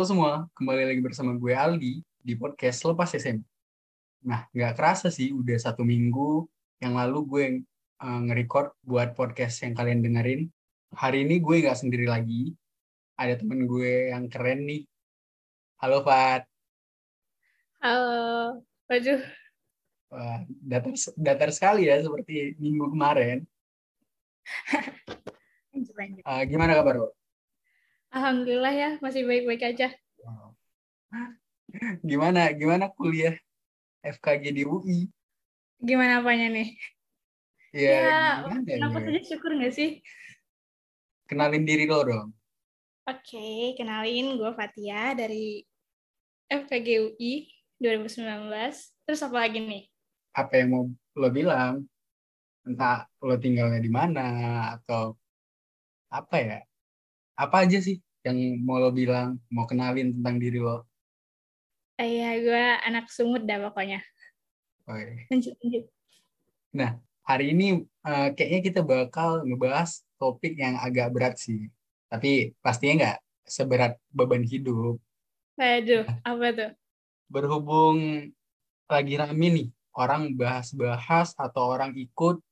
Halo semua, kembali lagi bersama gue Aldi di podcast Lepas SMA. Nah, nggak kerasa sih, udah satu minggu yang lalu gue uh, nge-record buat podcast yang kalian dengerin. Hari ini gue nggak sendiri lagi, ada temen gue yang keren nih. Halo, Fat. Halo, waduh. Wah, datar, datar sekali ya, seperti minggu kemarin. Uh, gimana kabar lo? Alhamdulillah ya, masih baik-baik aja. Wow. Gimana gimana kuliah FKG di UI? Gimana apanya nih? Ya, Ya, gimana kenapa nih? saja syukur nggak sih? Kenalin diri lo dong. Oke, kenalin gue Fatia dari FKG UI 2019. Terus apa lagi nih? Apa yang mau lo bilang? Entah lo tinggalnya di mana atau apa ya? Apa aja sih yang mau lo bilang, mau kenalin tentang diri lo? Eh, ya, gue anak sumut dah pokoknya. Oke. Lanjut, lanjut. Hari ini eh, kayaknya kita bakal ngebahas topik yang agak berat sih. Tapi pastinya nggak seberat beban hidup. Waduh, apa tuh? berhubung lagi rame nih orang bahas-bahas atau orang ikut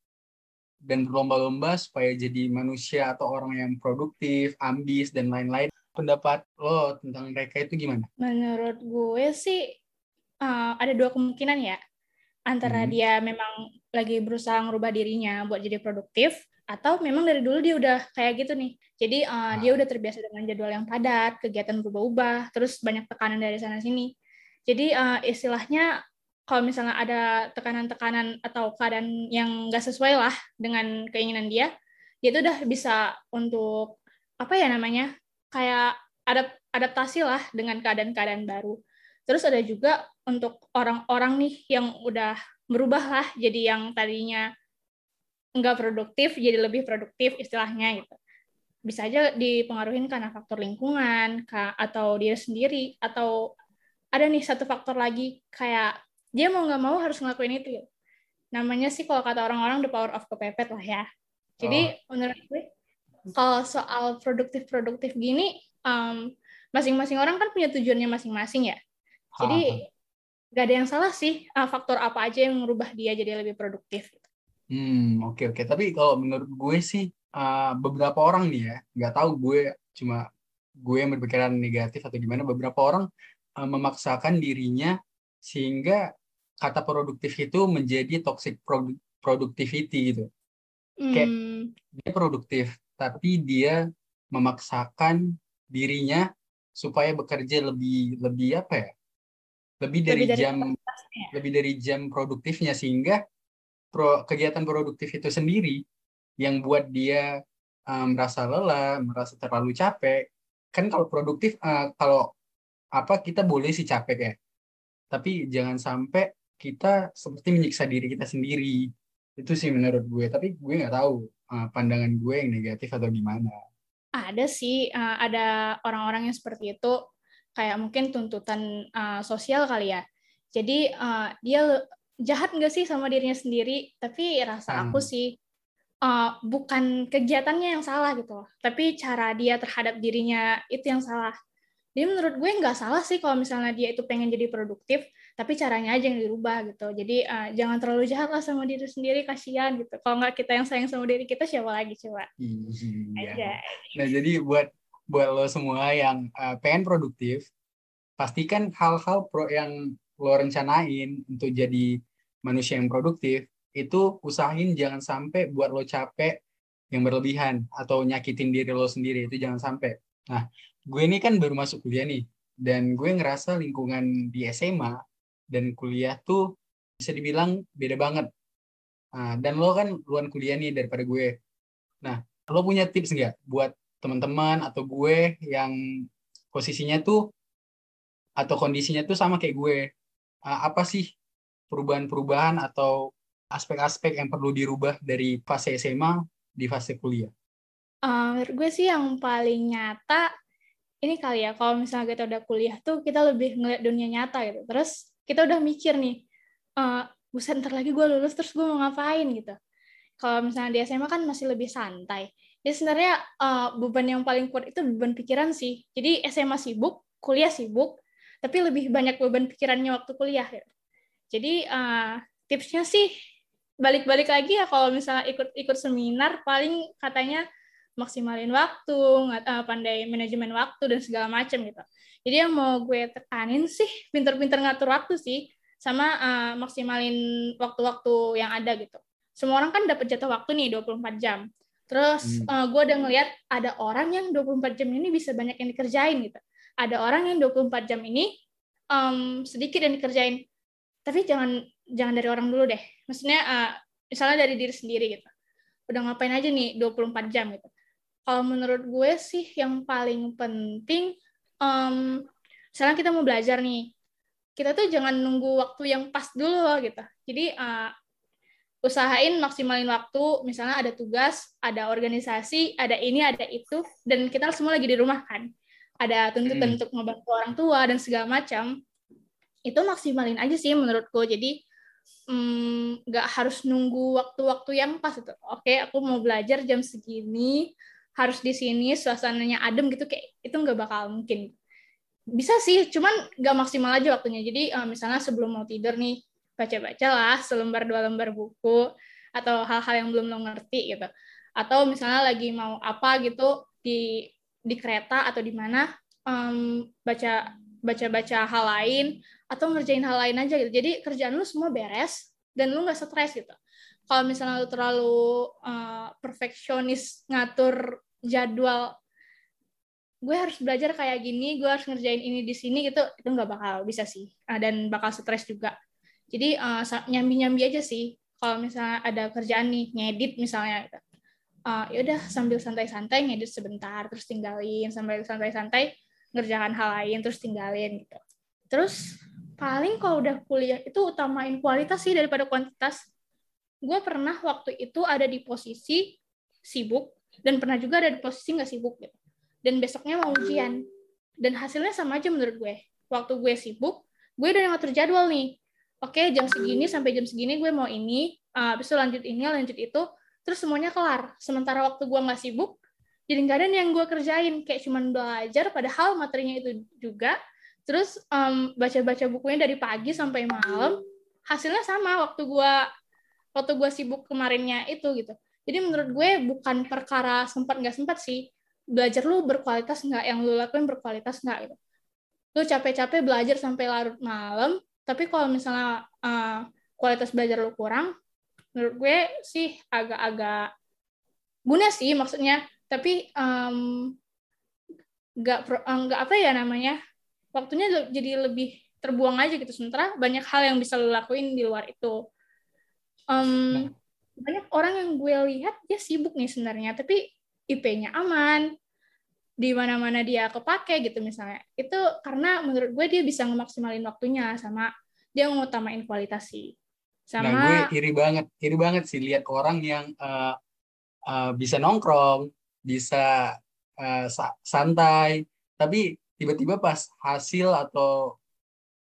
dan berlomba-lomba supaya jadi manusia atau orang yang produktif, ambis dan lain-lain. Pendapat lo tentang mereka itu gimana? Menurut gue sih eh, ada dua kemungkinan ya. Antara Hmm. dia memang lagi berusaha merubah dirinya buat jadi produktif, atau memang dari dulu dia udah kayak gitu nih. Jadi eh, dia udah terbiasa dengan jadwal yang padat, kegiatan berubah-ubah, terus banyak tekanan dari sana sini. Jadi eh, istilahnya kalau misalnya ada tekanan-tekanan atau keadaan yang nggak sesuai lah dengan keinginan dia, dia tuh udah bisa untuk apa ya namanya kayak adap adaptasi lah dengan keadaan-keadaan baru. Terus ada juga untuk orang-orang nih yang udah berubah lah jadi yang tadinya nggak produktif jadi lebih produktif istilahnya gitu. Bisa aja dipengaruhi karena faktor lingkungan atau diri sendiri atau ada nih satu faktor lagi kayak dia mau nggak mau harus ngelakuin itu gitu. Namanya sih kalau kata orang-orang the power of kepepet lah ya. Jadi menurut gue kalau soal produktif-produktif gini em, masing-masing orang kan punya tujuannya masing-masing ya. Jadi nggak ada yang salah sih uh, faktor apa aja yang merubah dia jadi lebih produktif. Hmm, oke oke. Tapi kalau menurut gue sih uh, beberapa orang nih ya, nggak tahu gue cuma gue yang berpikiran negatif atau gimana. Beberapa orang uh, memaksakan dirinya sehingga kata produktif itu menjadi toxic produ- productivity gitu. Kayak- Hmm, Dia produktif, tapi dia memaksakan dirinya supaya bekerja lebih lebih apa ya? Lebih dari, lebih dari jam lebih dari jam produktifnya sehingga pro, kegiatan produktif itu sendiri yang buat dia uh, merasa lelah, merasa terlalu capek. Kan kalau produktif uh, kalau apa kita boleh sih capek ya. Tapi jangan sampai kita seperti menyiksa diri kita sendiri. Itu sih menurut gue, tapi gue nggak tahu uh, pandangan gue yang negatif atau gimana. Ada sih uh, ada orang-orang yang seperti itu kayak mungkin tuntutan uh, sosial kali ya. Jadi uh, dia jahat nggak sih sama dirinya sendiri? Tapi rasa Hmm. aku sih uh, bukan kegiatannya yang salah gitu, loh. tapi cara dia terhadap dirinya itu yang salah. Jadi menurut gue nggak salah sih kalau misalnya dia itu pengen jadi produktif, tapi caranya aja yang dirubah gitu. Jadi uh, jangan terlalu jahat lah sama diri sendiri, kasihan gitu. Kalau nggak kita yang sayang sama diri kita, siapa lagi coba? Iya. Aja. Nah, jadi buat buat lo semua yang uh, pengen produktif, pastikan hal-hal pro yang lo rencanain untuk jadi manusia yang produktif itu usahain jangan sampai buat lo capek yang berlebihan atau nyakitin diri lo sendiri itu jangan sampai. Nah, gue ini kan baru masuk kuliah nih dan gue ngerasa lingkungan di SMA dan kuliah tuh bisa dibilang beda banget. Nah, dan lo kan luan kuliah nih daripada gue. Nah, lo punya tips nggak buat teman-teman atau gue yang posisinya tuh atau kondisinya tuh sama kayak gue apa sih perubahan-perubahan atau aspek-aspek yang perlu dirubah dari fase SMA di fase kuliah Uh, gue sih yang paling nyata ini kali ya kalau misalnya kita udah kuliah tuh kita lebih ngeliat dunia nyata gitu terus kita udah mikir nih uh, buset ntar lagi gue lulus terus gue mau ngapain gitu kalau misalnya di SMA kan masih lebih santai jadi sebenarnya uh, beban yang paling kuat itu beban pikiran sih jadi SMA sibuk kuliah sibuk, tapi lebih banyak beban pikirannya waktu kuliah. Gitu. Jadi uh, tipsnya sih balik-balik lagi ya kalau misalnya ikut ikut seminar paling katanya maksimalin waktu, uh, pandai manajemen waktu dan segala macam gitu. Jadi yang mau gue tekanin sih pinter-pinter ngatur waktu sih sama uh, maksimalin waktu-waktu yang ada gitu. Semua orang kan dapat jatah waktu nih 24 jam. Terus hmm. uh, gue udah ngeliat ada orang yang 24 jam ini bisa banyak yang dikerjain gitu. Ada orang yang 24 jam ini um, sedikit yang dikerjain. Tapi jangan jangan dari orang dulu deh. Maksudnya uh, misalnya dari diri sendiri gitu. Udah ngapain aja nih 24 jam gitu kalau menurut gue sih yang paling penting um, misalnya kita mau belajar nih. Kita tuh jangan nunggu waktu yang pas dulu loh gitu. Jadi uh, usahain maksimalin waktu. Misalnya ada tugas ada organisasi ada ini ada itu dan kita semua lagi di rumah kan. Ada tuntutan hmm. untuk membantu orang tua dan segala macam. Itu maksimalin aja sih menurutku jadi nggak mm, harus nunggu waktu-waktu yang pas itu. Oke aku mau belajar jam segini harus di sini suasananya adem gitu kayak itu nggak bakal mungkin. Bisa sih cuman nggak maksimal aja waktunya. Jadi uh, misalnya sebelum mau tidur nih baca-baca lah selembar dua lembar buku atau hal-hal yang belum lo ngerti gitu. Atau misalnya lagi mau apa gitu di di kereta atau di mana um, baca baca-baca hal lain atau ngerjain hal lain aja gitu. Jadi kerjaan lu semua beres dan lu nggak stres gitu. Kalau misalnya lu terlalu uh, perfeksionis ngatur jadwal gue harus belajar kayak gini, gue harus ngerjain ini di sini gitu, itu nggak bakal bisa sih, uh, dan bakal stres juga. Jadi uh, nyambi-nyambi aja sih. Kalau misalnya ada kerjaan nih ngedit misalnya, uh, ya udah sambil santai-santai ngedit sebentar, terus tinggalin, sambil santai-santai ngerjakan hal lain, terus tinggalin gitu. Terus paling kalau udah kuliah itu utamain kualitas sih daripada kuantitas. Gue pernah waktu itu ada di posisi sibuk, dan pernah juga ada di posisi nggak sibuk gitu. Dan besoknya mau ujian. Dan hasilnya sama aja menurut gue. Waktu gue sibuk gue udah ngatur jadwal nih. Oke jam segini sampai jam segini gue mau ini uh, habis itu lanjut ini lanjut itu. Terus semuanya kelar. Sementara waktu gue nggak sibuk jadi nggak ada yang gue kerjain. Kayak cuman belajar padahal materinya itu juga. Terus um, baca-baca bukunya dari pagi sampai malam. Hasilnya sama waktu gue waktu gue sibuk kemarinnya itu gitu jadi menurut gue bukan perkara sempat nggak sempat sih. Belajar lu berkualitas nggak, yang lu lakuin berkualitas nggak gitu. Lu capek-capek belajar sampai larut malam, tapi kalau misalnya uh, kualitas belajar lu kurang, menurut gue sih agak-agak guna sih maksudnya, tapi um, nggak nggak apa ya namanya waktunya jadi lebih terbuang aja gitu sementara banyak hal yang bisa lo lakuin di luar itu um, banyak orang yang gue lihat dia sibuk nih sebenarnya tapi IP-nya aman. Di mana-mana dia kepake gitu misalnya. Itu karena menurut gue dia bisa ngemaksimalin waktunya sama dia mengutamain kualitas sih. Sama nah, gue iri banget iri banget sih lihat orang yang uh, uh, bisa nongkrong bisa uh, santai tapi tiba-tiba pas hasil atau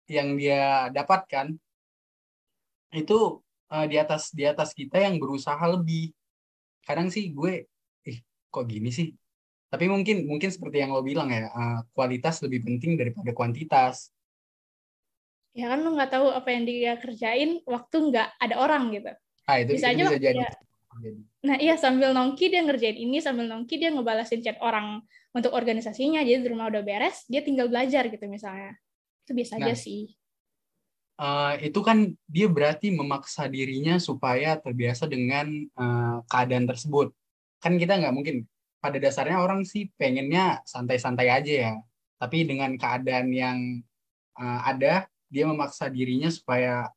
yang dia dapatkan itu uh, di atas di atas kita yang berusaha lebih. Kadang sih gue eh kok gini sih? Tapi mungkin mungkin seperti yang lo bilang ya uh, kualitas lebih penting daripada kuantitas. Ya kan lo nggak tahu apa yang dia kerjain waktu nggak ada orang gitu. Ah, itu bisa, itu aja bisa jadi. Ya. nah iya sambil nongki dia ngerjain ini sambil nongki dia ngebalasin chat orang untuk organisasinya jadi di rumah udah beres dia tinggal belajar gitu misalnya. Itu biasa nah, aja sih uh, itu kan dia berarti memaksa dirinya supaya terbiasa dengan uh, keadaan tersebut. Kan kita nggak mungkin pada dasarnya orang sih pengennya santai-santai aja ya. Tapi dengan keadaan yang uh, ada, dia memaksa dirinya supaya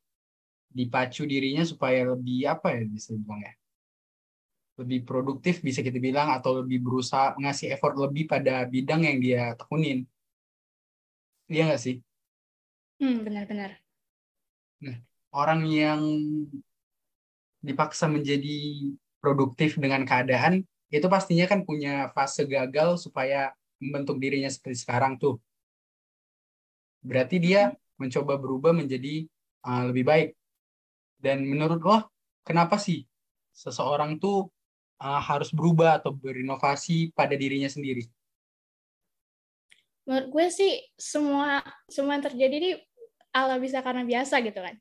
dipacu dirinya supaya lebih apa ya bisa dibilang ya lebih produktif bisa kita bilang atau lebih berusaha ngasih effort lebih pada bidang yang dia tekunin. Iya nggak sih? Hmm, benar-benar. Nah, orang yang dipaksa menjadi produktif dengan keadaan itu pastinya kan punya fase gagal supaya membentuk dirinya seperti sekarang tuh. Berarti dia mencoba berubah menjadi uh, lebih baik. Dan menurut lo, kenapa sih seseorang tuh uh, harus berubah atau berinovasi pada dirinya sendiri? menurut gue sih semua semua yang terjadi ini ala bisa karena biasa gitu kan.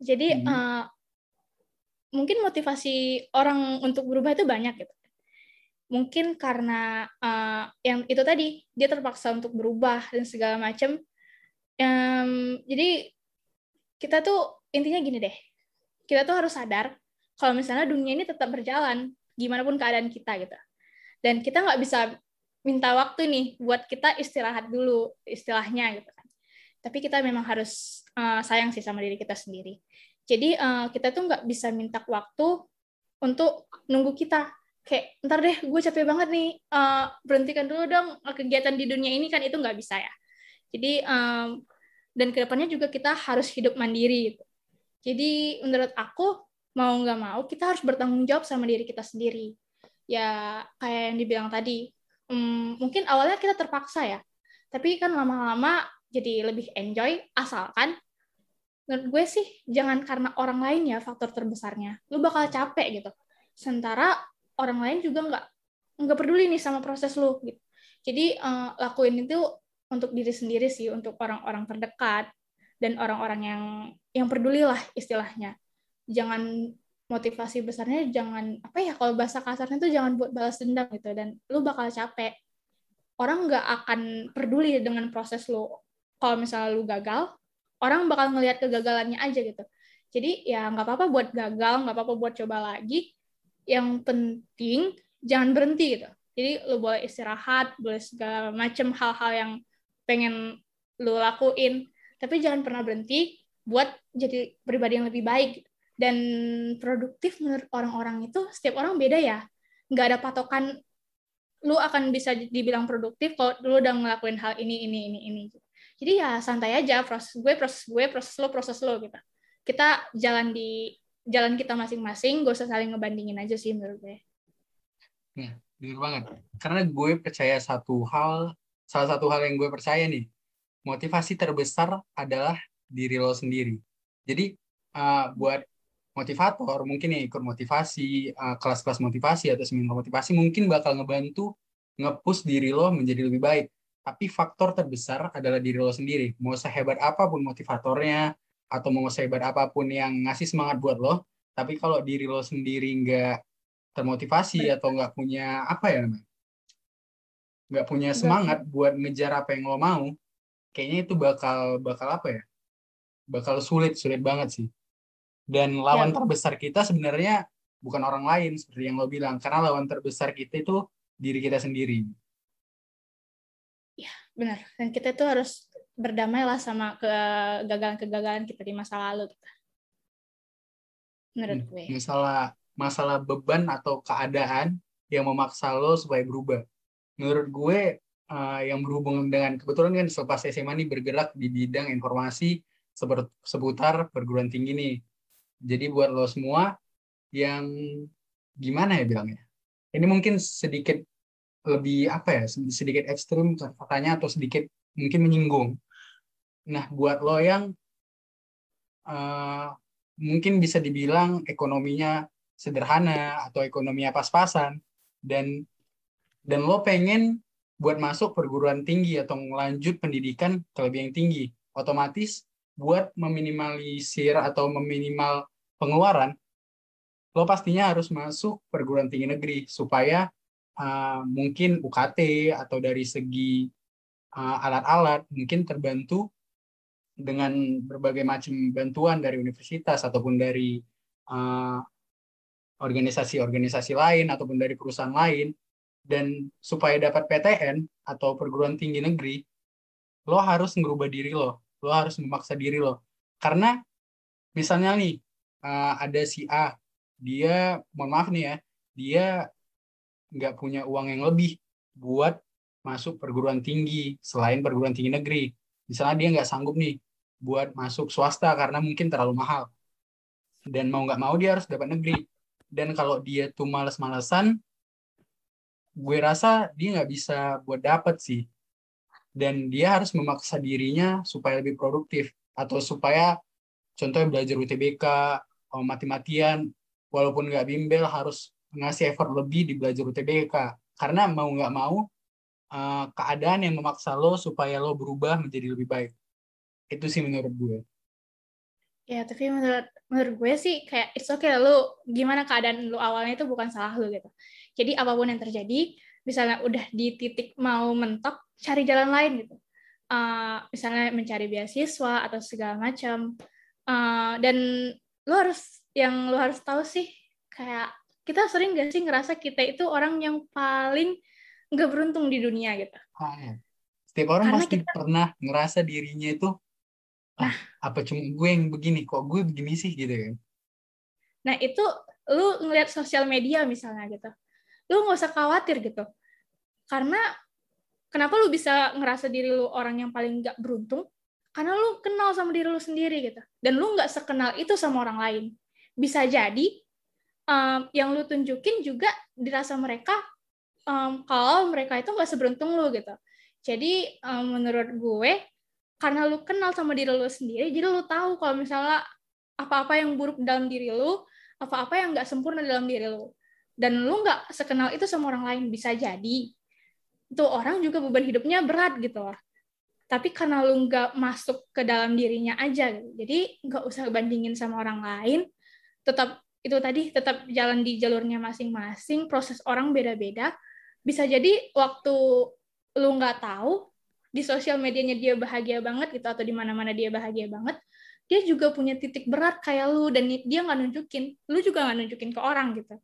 Jadi hmm. uh, mungkin motivasi orang untuk berubah itu banyak gitu. Mungkin karena uh, yang itu tadi dia terpaksa untuk berubah dan segala macam. Um, jadi kita tuh intinya gini deh. Kita tuh harus sadar kalau misalnya dunia ini tetap berjalan gimana pun keadaan kita gitu. Dan kita nggak bisa minta waktu nih buat kita istirahat dulu istilahnya gitu kan tapi kita memang harus uh, sayang sih sama diri kita sendiri. Jadi uh, kita tuh nggak bisa minta waktu untuk nunggu kita. Kayak ntar deh gue capek banget nih uh, berhentikan dulu dong kegiatan di dunia ini kan itu nggak bisa ya. Jadi um, dan ke depannya juga kita harus hidup mandiri gitu. jadi menurut aku mau nggak mau kita harus bertanggung jawab sama diri kita sendiri. Ya kayak yang dibilang tadi hmm, mungkin awalnya kita terpaksa ya. Tapi kan lama-lama jadi lebih enjoy asalkan menurut gue sih jangan karena orang lain ya faktor terbesarnya. Lu bakal capek gitu. Sementara orang lain juga nggak nggak peduli nih sama proses lu gitu. Jadi uh, lakuin itu untuk diri sendiri sih untuk orang-orang terdekat dan orang-orang yang yang peduli lah istilahnya. Jangan motivasi besarnya jangan apa ya kalau bahasa kasarnya itu jangan buat balas dendam gitu dan lu bakal capek. Orang nggak akan peduli dengan proses lu kalau misalnya lu gagal orang bakal ngelihat kegagalannya aja gitu. Jadi ya nggak apa-apa buat gagal nggak apa-apa buat coba lagi. Yang penting jangan berhenti gitu. Jadi lu boleh istirahat boleh segala macam hal-hal yang pengen lu lakuin. Tapi jangan pernah berhenti buat jadi pribadi yang lebih baik. Dan produktif menurut orang-orang itu setiap orang beda ya. Nggak ada patokan lu akan bisa dibilang produktif kalau lu udah ngelakuin hal ini ini ini ini jadi ya santai aja proses gue proses gue proses lo proses lo gitu. Kita jalan di jalan kita masing-masing gak usah saling ngebandingin aja sih menurut gue. Ya bener banget. Karena gue percaya satu hal salah satu hal yang gue percaya nih motivasi terbesar adalah diri lo sendiri. Jadi uh, buat motivator mungkin yang ikut motivasi uh, kelas-kelas motivasi atau seminar motivasi mungkin bakal ngebantu ngepush diri lo menjadi lebih baik tapi faktor terbesar adalah diri lo sendiri. Mau sehebat apa pun motivatornya atau mau sehebat apa pun yang ngasih semangat buat lo tapi kalau diri lo sendiri nggak termotivasi atau nggak punya apa ya namanya nggak punya semangat buat ngejar apa yang lo mau kayaknya itu bakal bakal apa ya bakal sulit sulit banget sih. Dan lawan ya. terbesar kita sebenarnya bukan orang lain seperti yang lo bilang, karena lawan terbesar kita itu diri kita sendiri. Benar. Dan kita itu harus berdamai lah sama kegagalan-kegagalan kita di masa lalu. Menurut hmm, gue. Masalah masalah beban atau keadaan yang memaksa lo supaya berubah. Menurut gue uh, yang berhubungan dengan kebetulan kan selepas SMA ini bergerak di bidang informasi seputar perguruan tinggi nih jadi buat lo semua yang gimana ya bilangnya? Ini mungkin sedikit lebih apa ya? Sedikit ekstrim katanya atau sedikit mungkin menyinggung. Nah, buat lo yang uh, mungkin bisa dibilang ekonominya sederhana atau ekonominya pas-pasan dan dan lo pengen buat masuk perguruan tinggi atau melanjut pendidikan ke lebih yang tinggi, otomatis buat meminimalisir atau meminimal pengeluaran, lo pastinya harus masuk perguruan tinggi negeri supaya uh, mungkin UKT atau dari segi uh, alat-alat mungkin terbantu dengan berbagai macam bantuan dari universitas ataupun dari uh, organisasi-organisasi lain ataupun dari perusahaan lain. Dan supaya dapat PTN atau perguruan tinggi negeri lo harus merubah diri lo lo harus memaksa diri lo. Karena misalnya nih ada si A dia mohon maaf nih ya dia nggak punya uang yang lebih buat masuk perguruan tinggi selain perguruan tinggi negeri. Misalnya dia nggak sanggup nih buat masuk swasta karena mungkin terlalu mahal. Dan mau nggak mau dia harus dapat negeri. Dan kalau dia tuh males-malesan gue rasa dia nggak bisa buat dapat sih. Dan dia harus memaksa dirinya supaya lebih produktif atau supaya contohnya belajar UTBK mati-matian walaupun nggak bimbel harus ngasih effort lebih di belajar UTBK karena mau nggak mau uh, keadaan yang memaksa lo supaya lo berubah menjadi lebih baik. Itu sih menurut gue. Ya, tapi menurut menurut gue sih kayak it's okay lo gimana keadaan lo awalnya itu bukan salah lo gitu. Jadi apa pun yang terjadi, misalnya udah di titik mau mentok, cari jalan lain gitu. Uh, misalnya mencari beasiswa atau segala macam. Uh, dan lo harus yang lo harus tahu sih kayak kita sering gak sih ngerasa kita itu orang yang paling nggak beruntung di dunia gitu. Ah, ya. Setiap orang Karena pasti kita, pernah ngerasa dirinya itu ah, nah, apa cuma gue yang begini kok gue begini sih gitu kan. Nah itu lu ngeliat sosial media misalnya gitu, lu nggak usah khawatir gitu. Karena kenapa lu bisa ngerasa diri lu orang yang paling nggak beruntung? Karena lu kenal sama diri lu sendiri gitu, dan lu nggak sekenal itu sama orang lain. Bisa jadi um, yang lu tunjukin juga dirasa mereka um, kalau mereka itu nggak seberuntung lu gitu. Jadi um, menurut gue karena lu kenal sama diri lu sendiri, jadi lu tahu kalau misalnya apa-apa yang buruk dalam diri lu, apa-apa yang nggak sempurna dalam diri lu. Dan lu nggak sekenal itu sama orang lain bisa jadi itu orang juga beban hidupnya berat gitu loh. Tapi karena lu nggak masuk ke dalam dirinya aja, gitu. jadi nggak usah bandingin sama orang lain, tetap itu tadi tetap jalan di jalurnya masing-masing, proses orang beda-beda, bisa jadi waktu lu nggak tahu di sosial medianya dia bahagia banget gitu atau di mana-mana dia bahagia banget dia juga punya titik berat kayak lu dan dia nggak nunjukin. Lu juga nggak nunjukin ke orang gitu.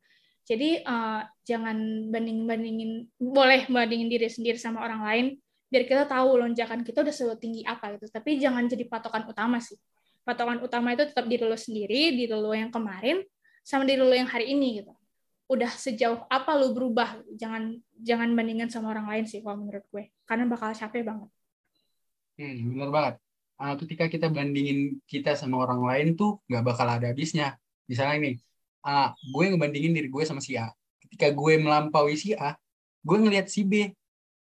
Jadi uh, jangan banding bandingin boleh bandingin diri sendiri sama orang lain biar kita tahu lonjakan kita udah setinggi apa gitu. Tapi jangan jadi patokan utama sih. Patokan utama itu tetap diri lo sendiri diri lo yang kemarin sama diri lo yang hari ini gitu. Udah sejauh apa lu berubah? Jangan jangan bandingkan sama orang lain sih kalau menurut gue. Karena bakal capek banget. Hmm, bener banget. Uh, ketika kita bandingin kita sama orang lain tuh nggak bakal ada habisnya. Misalnya ini uh, gue ngebandingin diri gue sama si A. Ketika gue melampaui si A gue ngelihat si B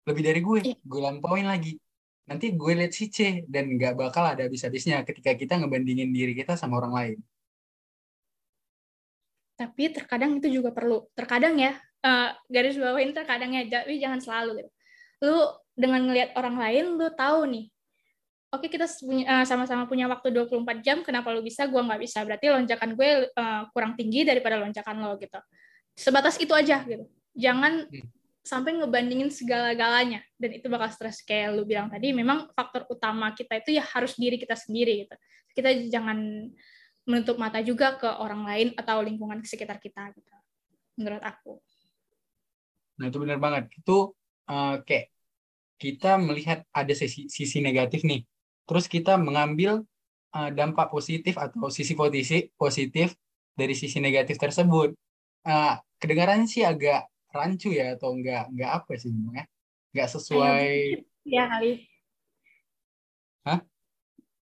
lebih dari gue. Yeah. gue lampauin lagi. Nanti gue lihat si C dan nggak bakal ada habis-habisnya ketika kita ngebandingin diri kita sama orang lain tapi terkadang itu juga perlu. Terkadang ya uh, garis bawahin terkadang ya tapi jangan selalu gitu. Lu dengan ngelihat orang lain lu tahu nih oke kita uh, sama-sama punya waktu 24 jam kenapa lu bisa gua nggak bisa. Berarti lonjakan gue uh, kurang tinggi daripada lonjakan lo gitu. Sebatas itu aja gitu. Jangan hmm. sampai ngebandingin segala-galanya. Dan itu bakal stres kayak lu bilang tadi memang faktor utama kita itu ya harus diri kita sendiri gitu. Kita jangan menutup mata juga ke orang lain atau lingkungan sekitar kita gitu. Menurut aku. Nah itu benar banget. Itu uh, kayak kita melihat ada sisi sisi negatif nih. Terus kita mengambil uh, dampak positif atau sisi positif positif dari sisi negatif tersebut. Uh, kedengarannya sih agak rancu ya atau enggak enggak apa sih ya enggak sesuai ya kali. Hah?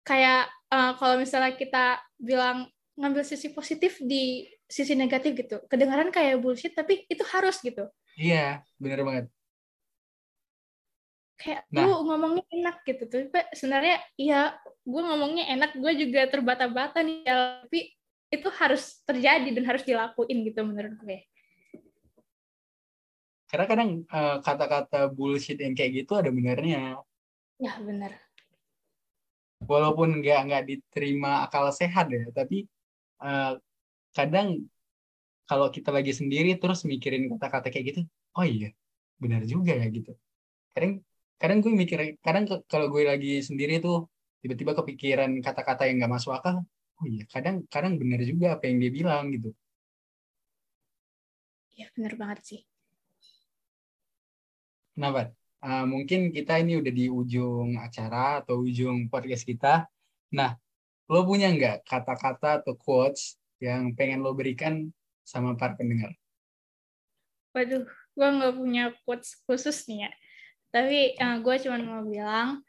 kayak uh, kalau misalnya kita bilang ngambil sisi positif di sisi negatif gitu. Kedengaran kayak bullshit tapi itu harus gitu. Iya, benar banget. Kayak nah. lu ngomongnya enak gitu tuh. Tapi sebenarnya iya, gue ngomongnya enak, gue juga terbata-bata nih, tapi itu harus terjadi dan harus dilakuin gitu menurut gue. Karena kadang uh, kata-kata bullshit yang kayak gitu ada benernya. Ya benar walaupun nggak nggak diterima akal sehat ya tapi uh, kadang kalau kita lagi sendiri terus mikirin kata-kata kayak gitu oh iya benar juga ya gitu. Kadang kadang gue mikir kadang kalau gue lagi sendiri tuh tiba-tiba kepikiran kata-kata yang nggak masuk akal oh iya kadang kadang benar juga apa yang dia bilang gitu. Iya benar banget sih. Kenapa uh, mungkin kita ini udah di ujung acara atau ujung podcast kita. Nah, lo punya nggak kata-kata atau quotes yang pengen lo berikan sama para pendengar? Waduh, gue nggak punya quotes khusus nih ya. Tapi uh, eh, gue cuma mau bilang,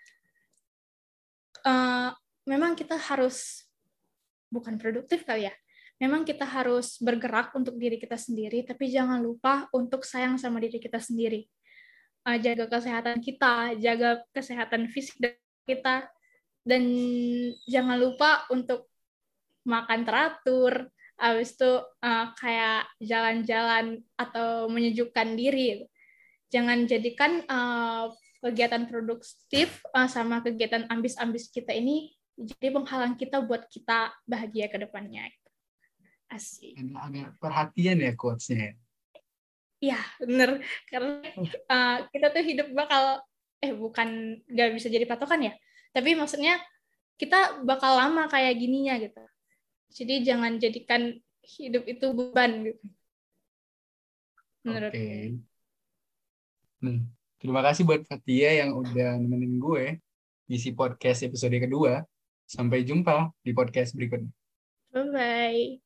uh, memang kita harus bukan produktif kali ya. Memang kita harus bergerak untuk diri kita sendiri, tapi jangan lupa untuk sayang sama diri kita sendiri uh, jaga kesehatan kita, jaga kesehatan fisik kita, dan jangan lupa untuk makan teratur, habis itu uh, kayak jalan-jalan atau menyejukkan diri. jangan jadikan uh, kegiatan produktif uh, sama kegiatan ambis-ambis kita ini jadi penghalang kita buat kita bahagia ke depannya. Asik. Agak perhatian ya quotes-nya. Iya, bener. Karena uh, kita tuh hidup bakal, eh bukan nggak bisa jadi patokan ya, tapi maksudnya kita bakal lama kayak gininya gitu. Jadi jangan jadikan hidup itu beban gitu. Menurut Oke. Okay. Hmm. Terima kasih buat Fatia yang udah nemenin gue ngisi podcast episode kedua. Sampai jumpa di podcast berikutnya. Bye-bye.